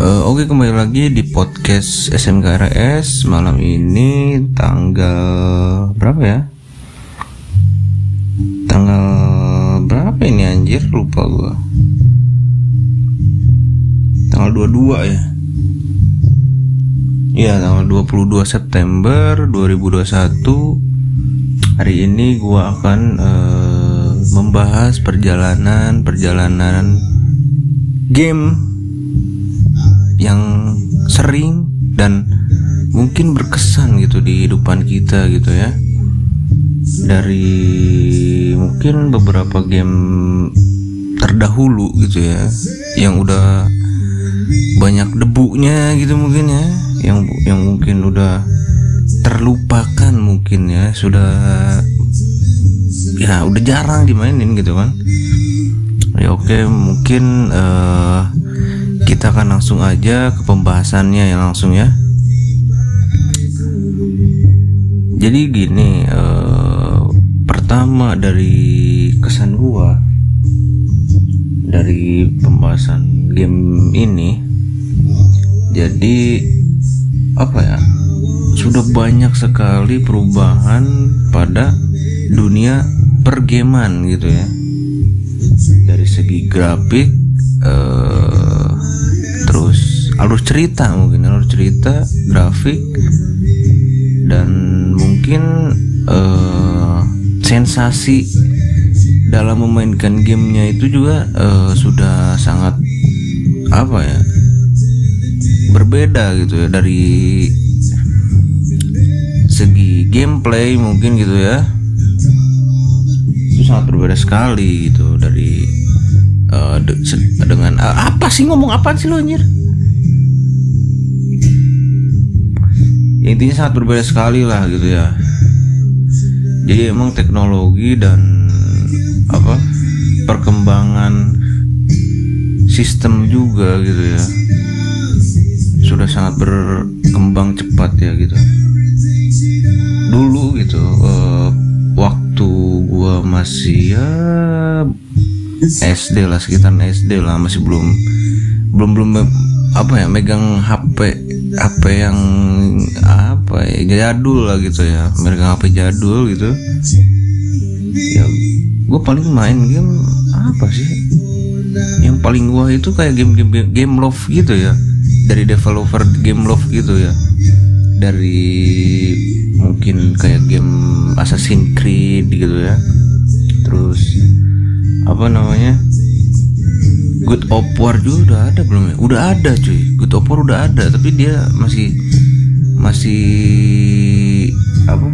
Uh, Oke kembali lagi di podcast SMKRS malam ini tanggal berapa ya? Tanggal berapa ini anjir lupa gua. Tanggal 22 ya. Iya tanggal 22 September 2021 Hari ini gua akan uh, membahas perjalanan perjalanan game yang sering dan mungkin berkesan gitu di hidupan kita gitu ya. Dari mungkin beberapa game terdahulu gitu ya yang udah banyak debunya gitu mungkin ya yang yang mungkin udah terlupakan mungkin ya sudah ya udah jarang dimainin gitu kan. Ya oke mungkin uh, kita akan langsung aja ke pembahasannya yang langsung ya. Jadi gini uh, pertama dari kesan gua dari pembahasan game ini jadi apa ya sudah banyak sekali perubahan pada dunia pergaman gitu ya. Dari segi grafik uh, terus alur cerita mungkin alur cerita grafik dan mungkin uh, sensasi dalam memainkan gamenya itu juga uh, sudah sangat apa ya berbeda gitu ya dari segi gameplay mungkin gitu ya itu sangat berbeda sekali gitu dari uh, de dengan uh, apa sih ngomong apa sih lo anjir? Ya, intinya sangat berbeda sekali lah gitu ya. Jadi emang teknologi dan apa perkembangan sistem juga gitu ya sudah sangat berkembang cepat ya gitu. Dulu gitu gua masih ya SD lah sekitar SD lah masih belum belum belum apa ya megang HP HP yang apa ya jadul lah gitu ya megang HP jadul gitu. Ya gue paling main game apa sih? Yang paling gua itu kayak game game game love gitu ya dari developer game love gitu ya dari mungkin kayak game Assassin's Creed gitu ya terus apa namanya Good of juga udah ada belum ya? Udah ada cuy. Good of udah ada tapi dia masih masih apa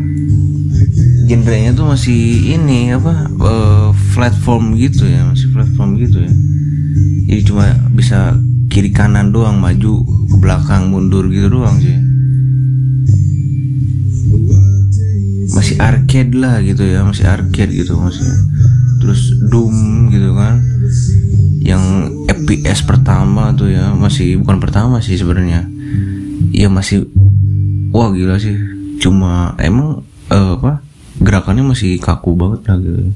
genrenya tuh masih ini apa uh, platform gitu ya masih platform gitu ya. Jadi cuma bisa kiri kanan doang maju ke belakang mundur gitu doang sih masih arcade lah gitu ya masih arcade gitu masih terus Doom gitu kan. Yang FPS pertama tuh ya masih bukan pertama sih sebenarnya. Ya masih wah gila sih. Cuma emang uh, apa gerakannya masih kaku banget lah gitu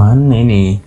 mana ini